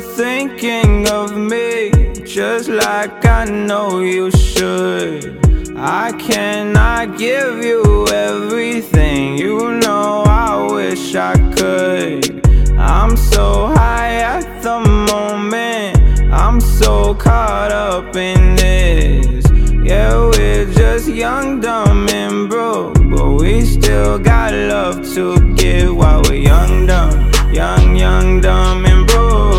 still thinking of me, just like I know you should. I cannot give you everything, you know I wish I could. I'm so high at the moment, I'm so caught up in this. Yeah, we're just young, dumb, and broke, but we still got love to give while we're young, dumb, young, young, dumb, and broke.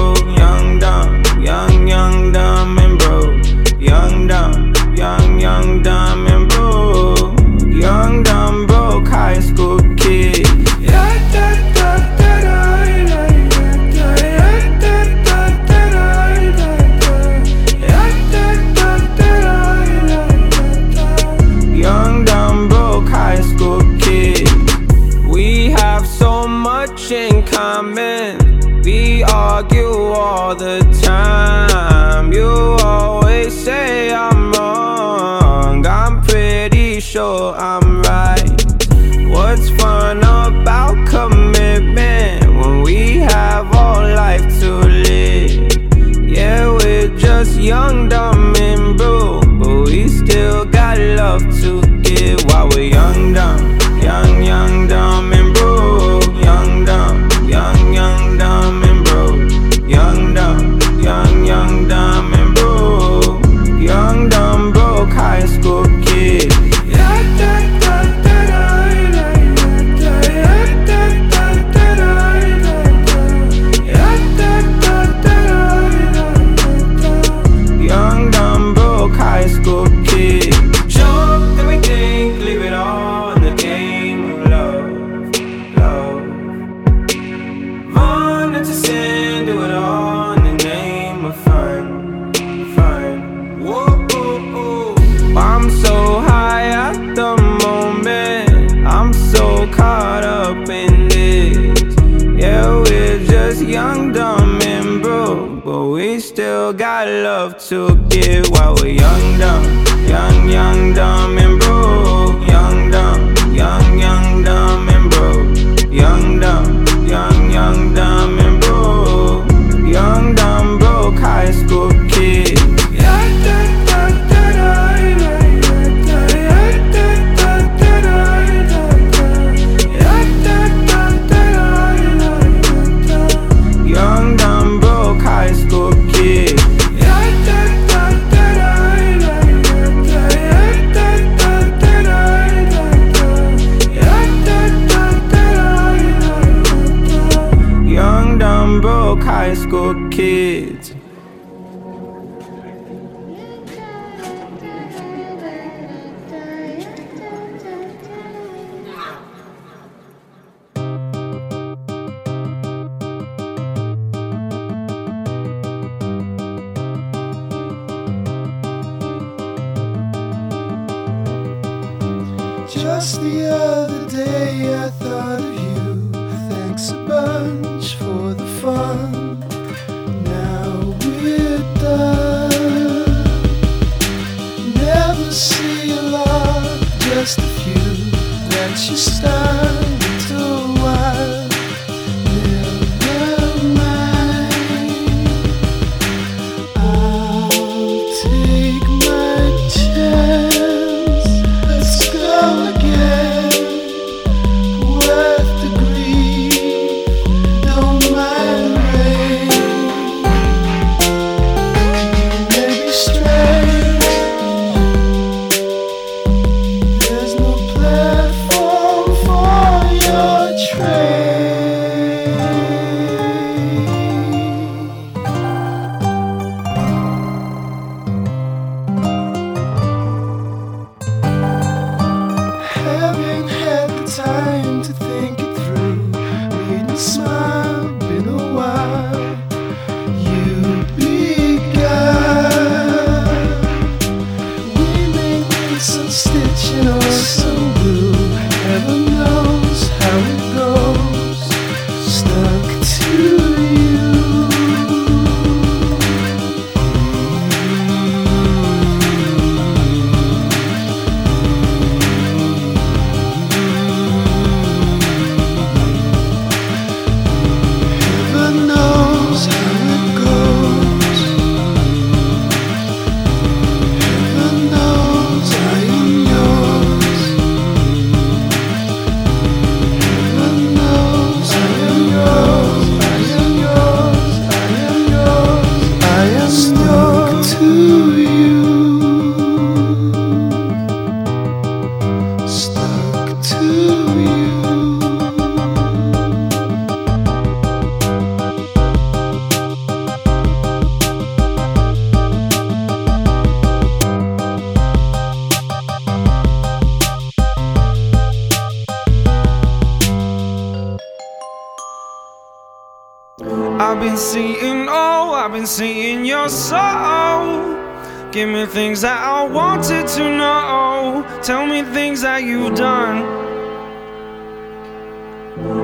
Things that I wanted to know. Tell me things that you've done.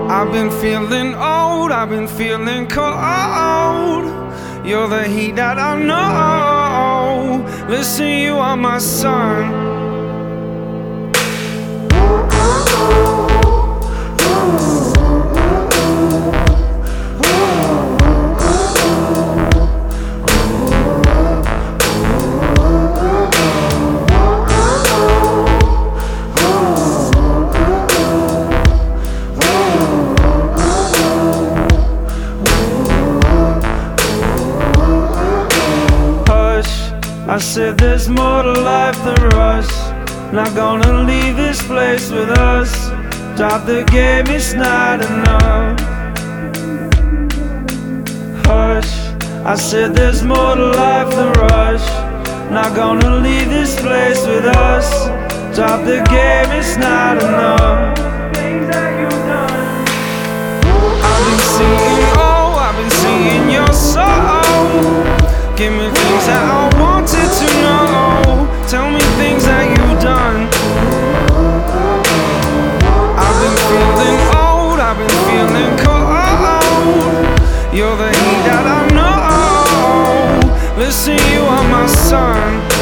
I've been feeling old, I've been feeling cold. You're the heat that I know. Listen, you are my sun. I said there's more to life than rush. Not gonna leave this place with us. Drop the game, it's not enough. Hush. I said there's more to life than rush. Not gonna leave this place with us. Drop the game, it's not enough. I've been seeing, oh, I've been seeing your soul. Give me things that I wanted things that you've done. I've been feeling old, I've been feeling cold. You're the heat that I know. Listen, you are my sun.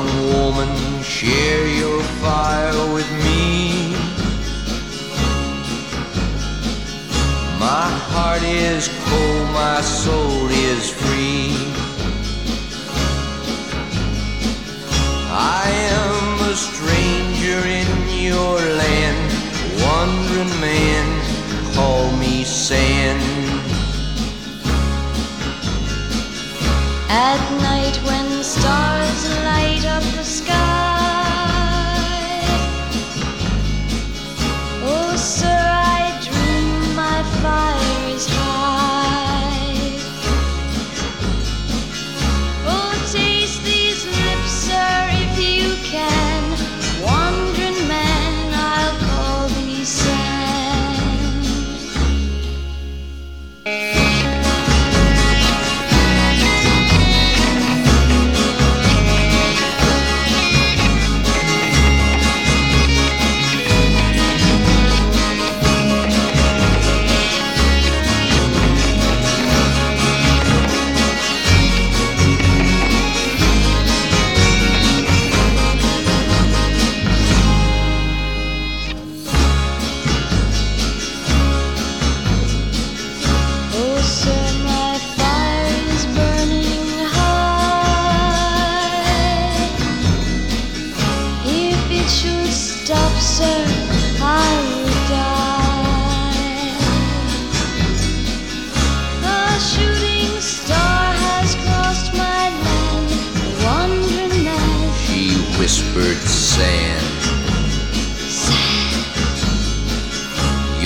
young woman, share your fire with me. My heart is cold, my soul is free. I am a stranger in your land, wandering man, call me sand. At night when stars light up the sky.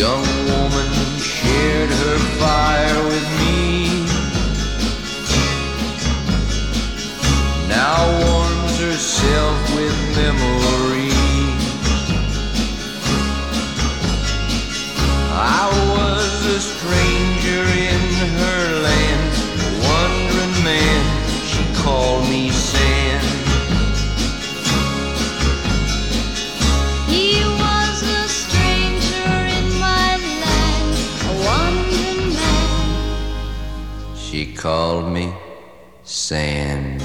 young woman. sand.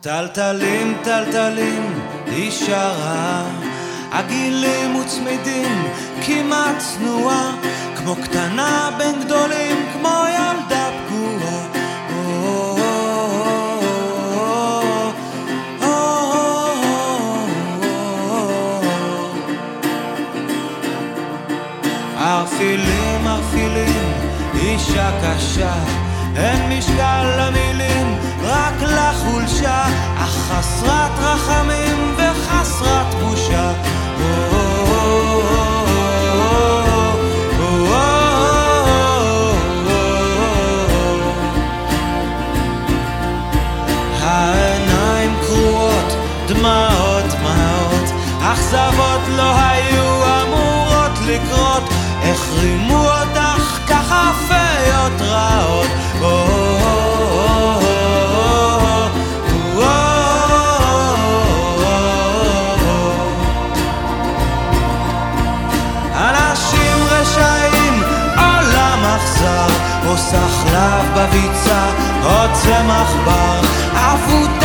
טלטלים, טלטלים, היא שרה, עגילים וצמידים, כמעט צנועה, כמו קטנה בין גדולים, כמו י... חולשה קשה, אין משקל למילים, רק לחולשה, אך חסרת רחמים וחסרת בושה. העיניים קרועות, דמעות, דמעות, אכזבות לא היו אמורות לקרות, החרימו אותך ככה בשורות רעות. אנשים בביצה, או צמח בר, עפות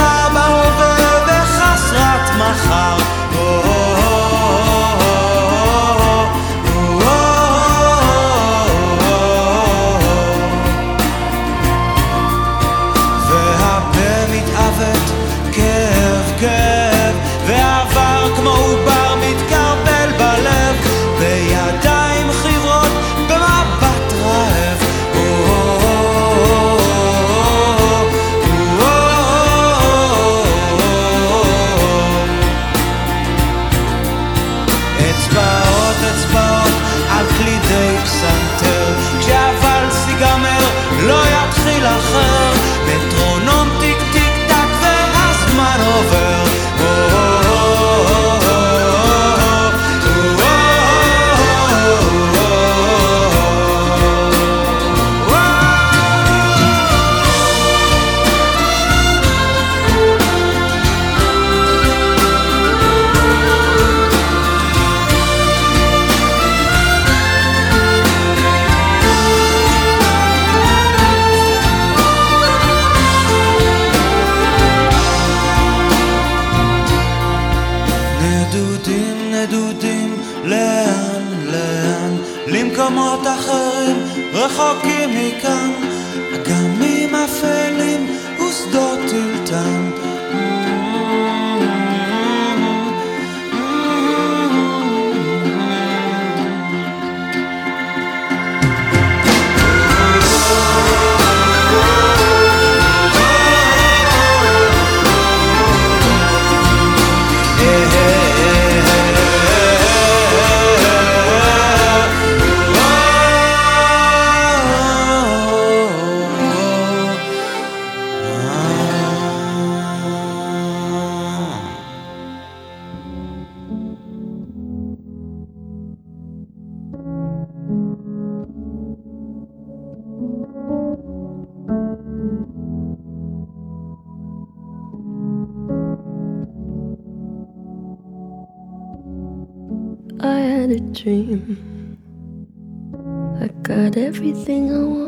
everything I want.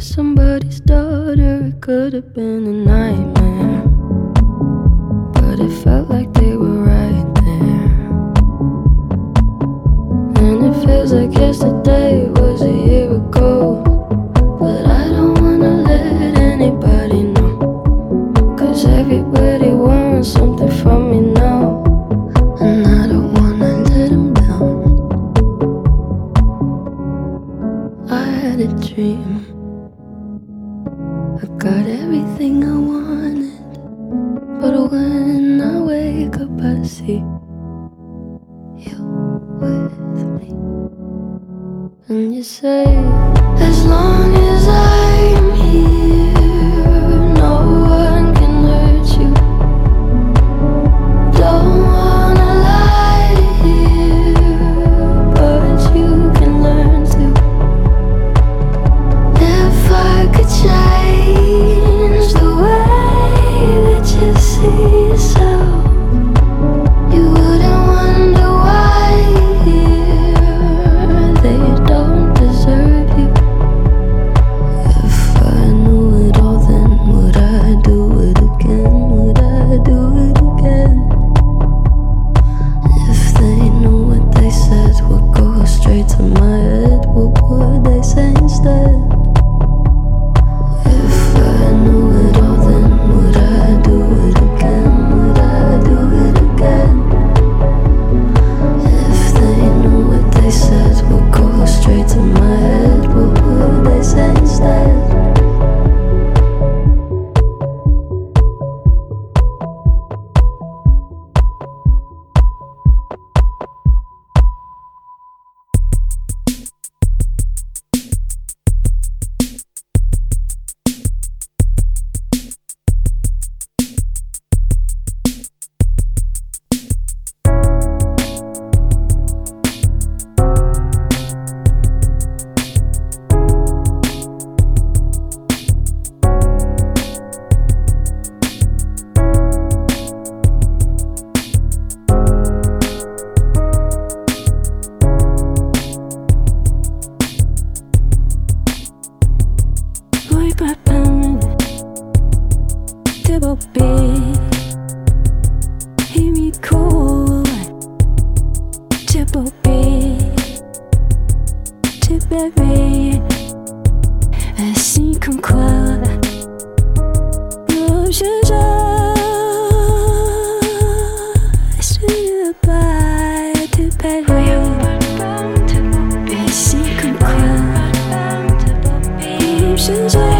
somebody's daughter, it could have been a nightmare. emotions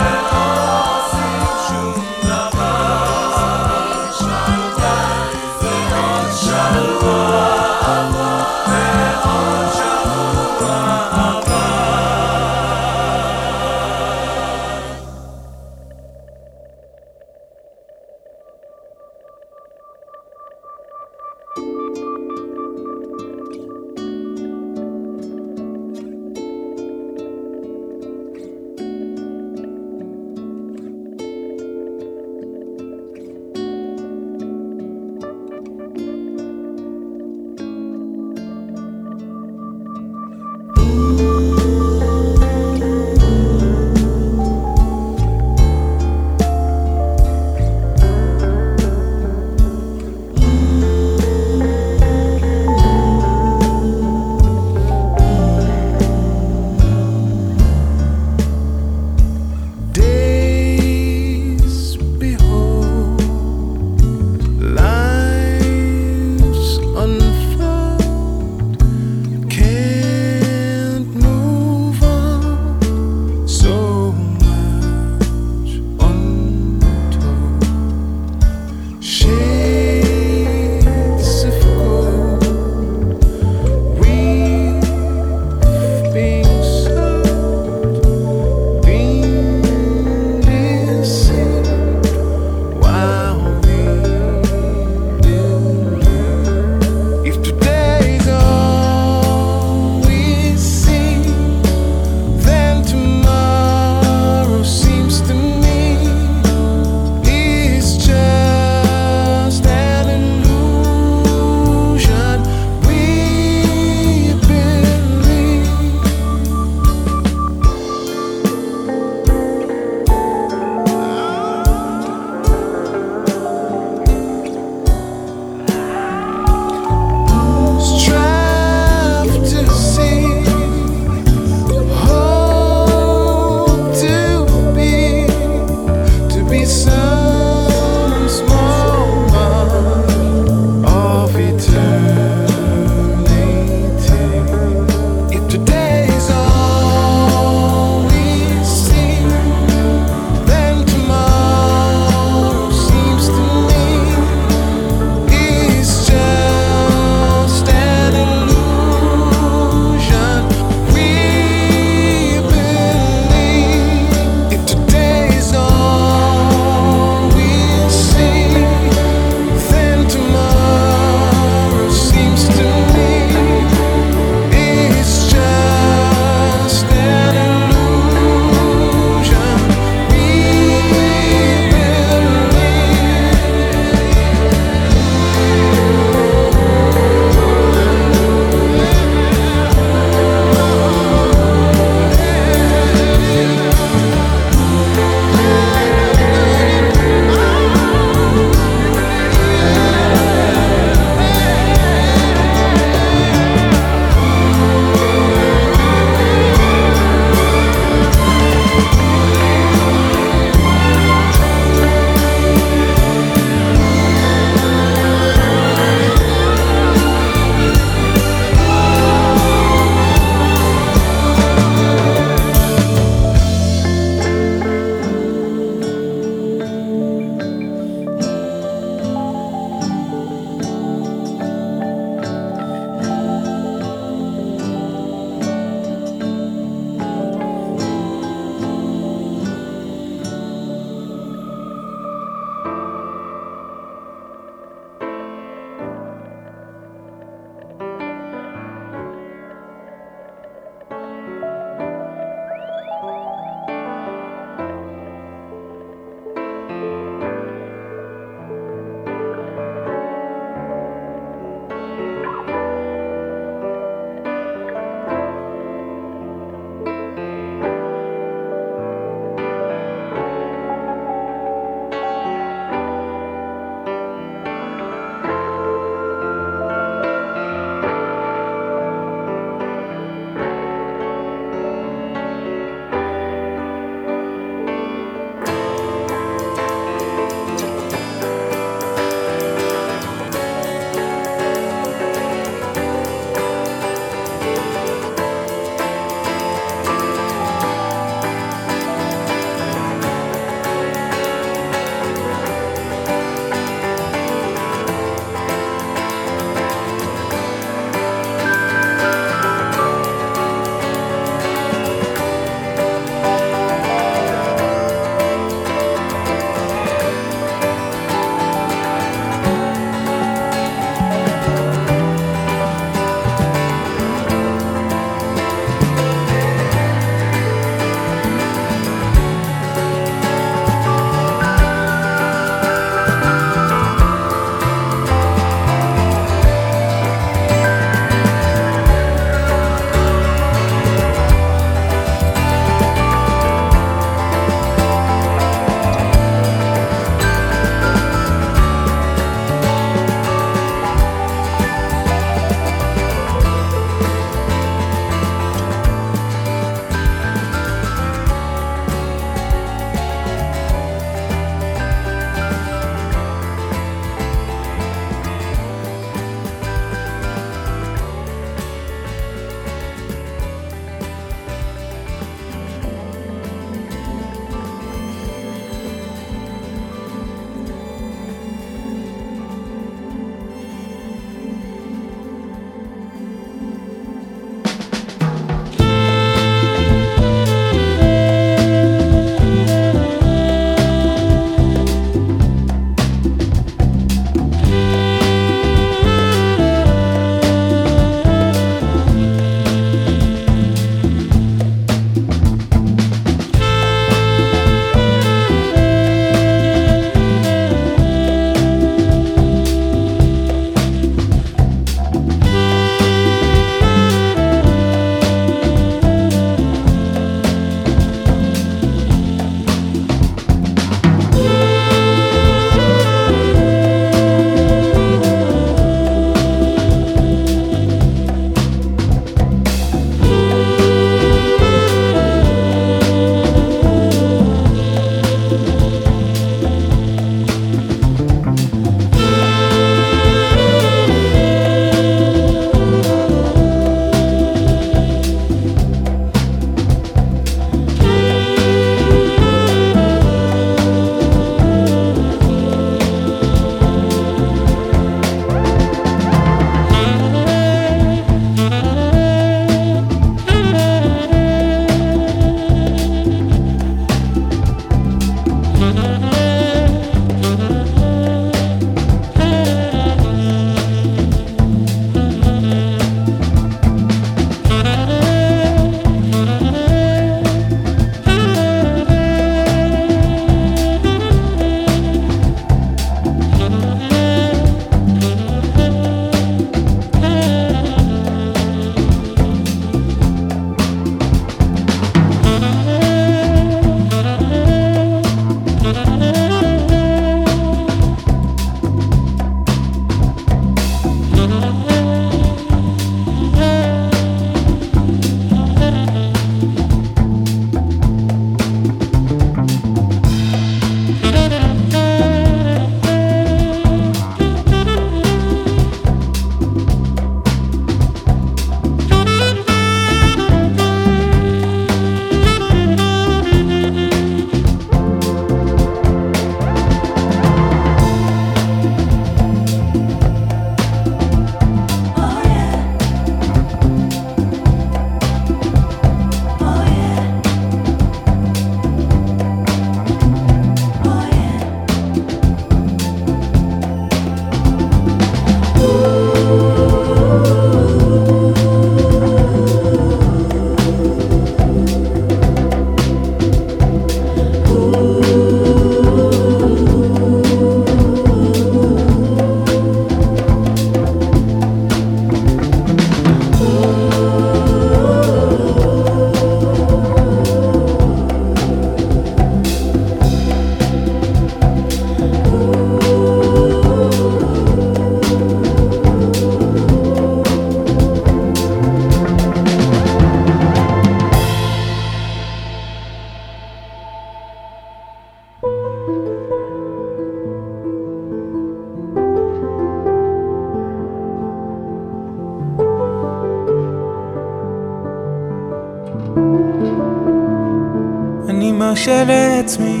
לעצמי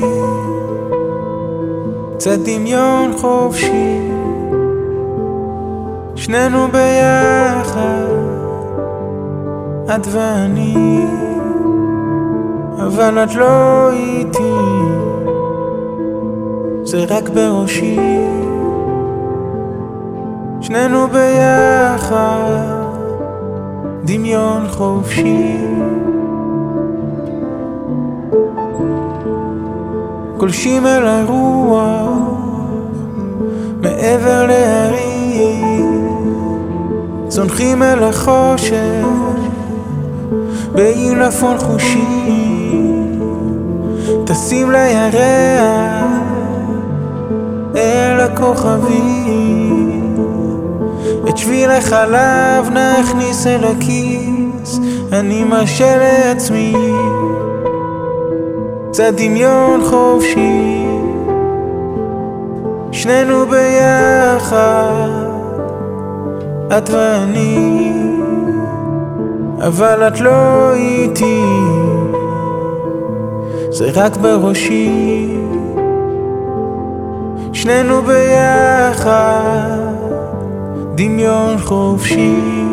קצת דמיון חופשי. שנינו ביחד, את ואני. אבל את לא איתי. זה רק בראשי. שנינו ביחד, דמיון חופשי גולשים אל הרוח מעבר להרים צונחים אל החושך בעילפון חושי טסים לירח אל הכוכבים. את שביל החלב נכניס אל הכיס אני מרשה לעצמי קצת דמיון חופשי. שנינו ביחד את ואני. אבל את לא איתי. זה רק בראשי. שנינו ביחד דמיון חופשי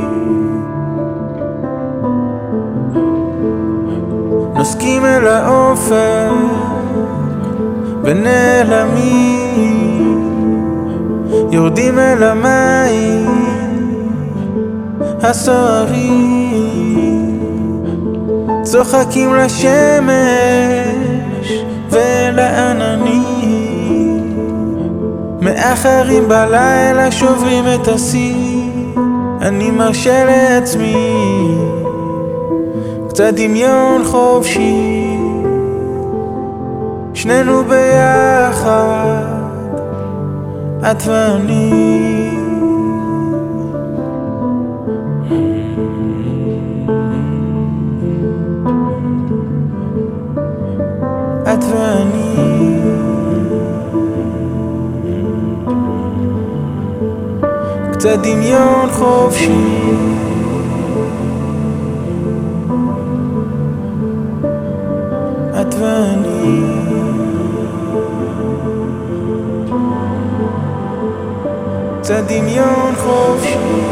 נוסקים אל האופק ונעלמים. יורדים אל המים הסוערים. צוחקים לשמש ולעננים. מאחרים בלילה שוברים את השיא. אני מרשה לעצמי קצת דמיון חופשי. שנינו ביחד את ואני. את ואני. קצת דמיון חופשי את ואני קצת דמיון חופשי